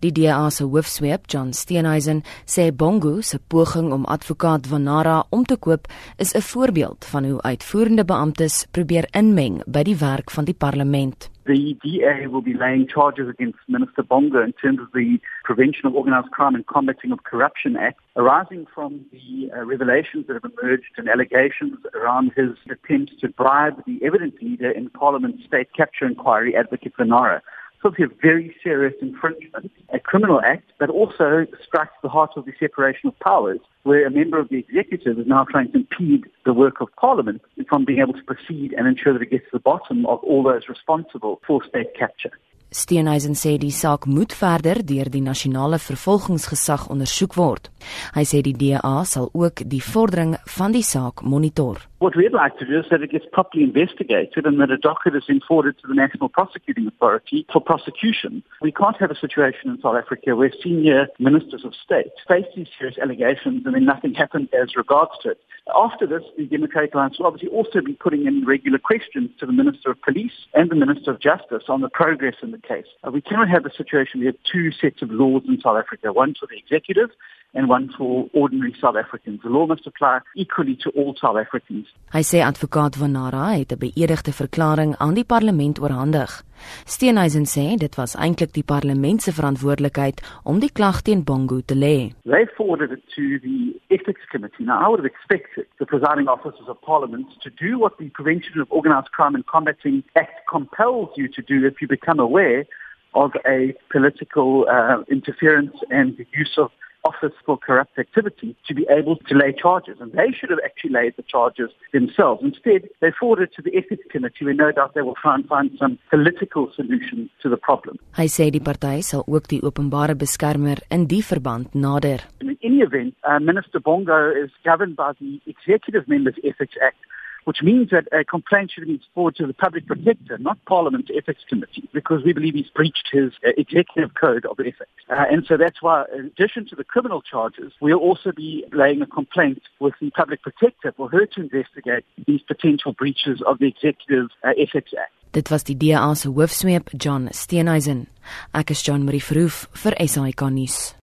Die DA se hoofsweep, John Steenhuisen, sê Bongo se poging om advokaat Vanara om te koop is 'n voorbeeld van hoe uitvoerende beamptes probeer inmeng by die werk van die parlement. The DA will be laying charges against Minister Bongo in terms of the Prevention of Organised Crime and Combating of Corruption Act, arising from the uh, revelations that have emerged and allegations around his attempts to bribe the evidence leader in Parliament's state capture inquiry, Advocate Vanara. It's a very serious infringement, a criminal act, but also strikes the heart of the separation of powers, where a member of the executive is now trying to impede the work of Parliament from being able to proceed and ensure that it gets to the bottom of all those responsible for state capture. Steenhuisen sê die saak moet verder deur die nasionale vervolgingsgesag ondersoek word. Hy sê die DA sal ook die vordering van die saak monitor. What we'd like to do is that it gets properly investigated and that a docket is forwarded to the National Prosecuting Authority for prosecution. We can't have a situation in South Africa where senior ministers of state face these serious allegations and then nothing happens as regards to it. After this, the Democratic Alliance will obviously also be putting in regular questions to the Minister of Police and the Minister of Justice on the progress in the case. Uh, we cannot have a situation where we have two sets of laws in South Africa, one for the executive and one for ordinary South Africans. The law must apply equally to all South Africans. Hy sê advokaat Vanara het 'n beëdigde verklaring aan die parlement oorhandig. Steenhuisen sê dit was eintlik die parlement se verantwoordelikheid om die klag teen Bongo te lê. They forwarded it to the ethics committee. Now I would have expected the presiding officers of parliament to do what the Prevention of Organised Crime and Combating Act compels you to do if you become aware of a political uh, interference and the use of Office for Corrupt Activity to be able to lay charges. And they should have actually laid the charges themselves. Instead, they forwarded to the Ethics Committee where no doubt they will try and find some political solution to the problem. Hy sê die party sal ook die openbare beskermer in die verband nader. In any event, uh, Minister Bongo is governed by the Executive Members Ethics Act which means that a complaint should be forwarded to the public protector, not Parliament's ethics committee, because we believe he's breached his uh, executive code of ethics. Uh, and so that's why, in addition to the criminal charges, we'll also be laying a complaint with the public protector for her to investigate these potential breaches of the executive uh, ethics act. Dit was die DA se hoofsweep John Steenhuisen. Ek is John Marie Verhoef vir SAK nuus.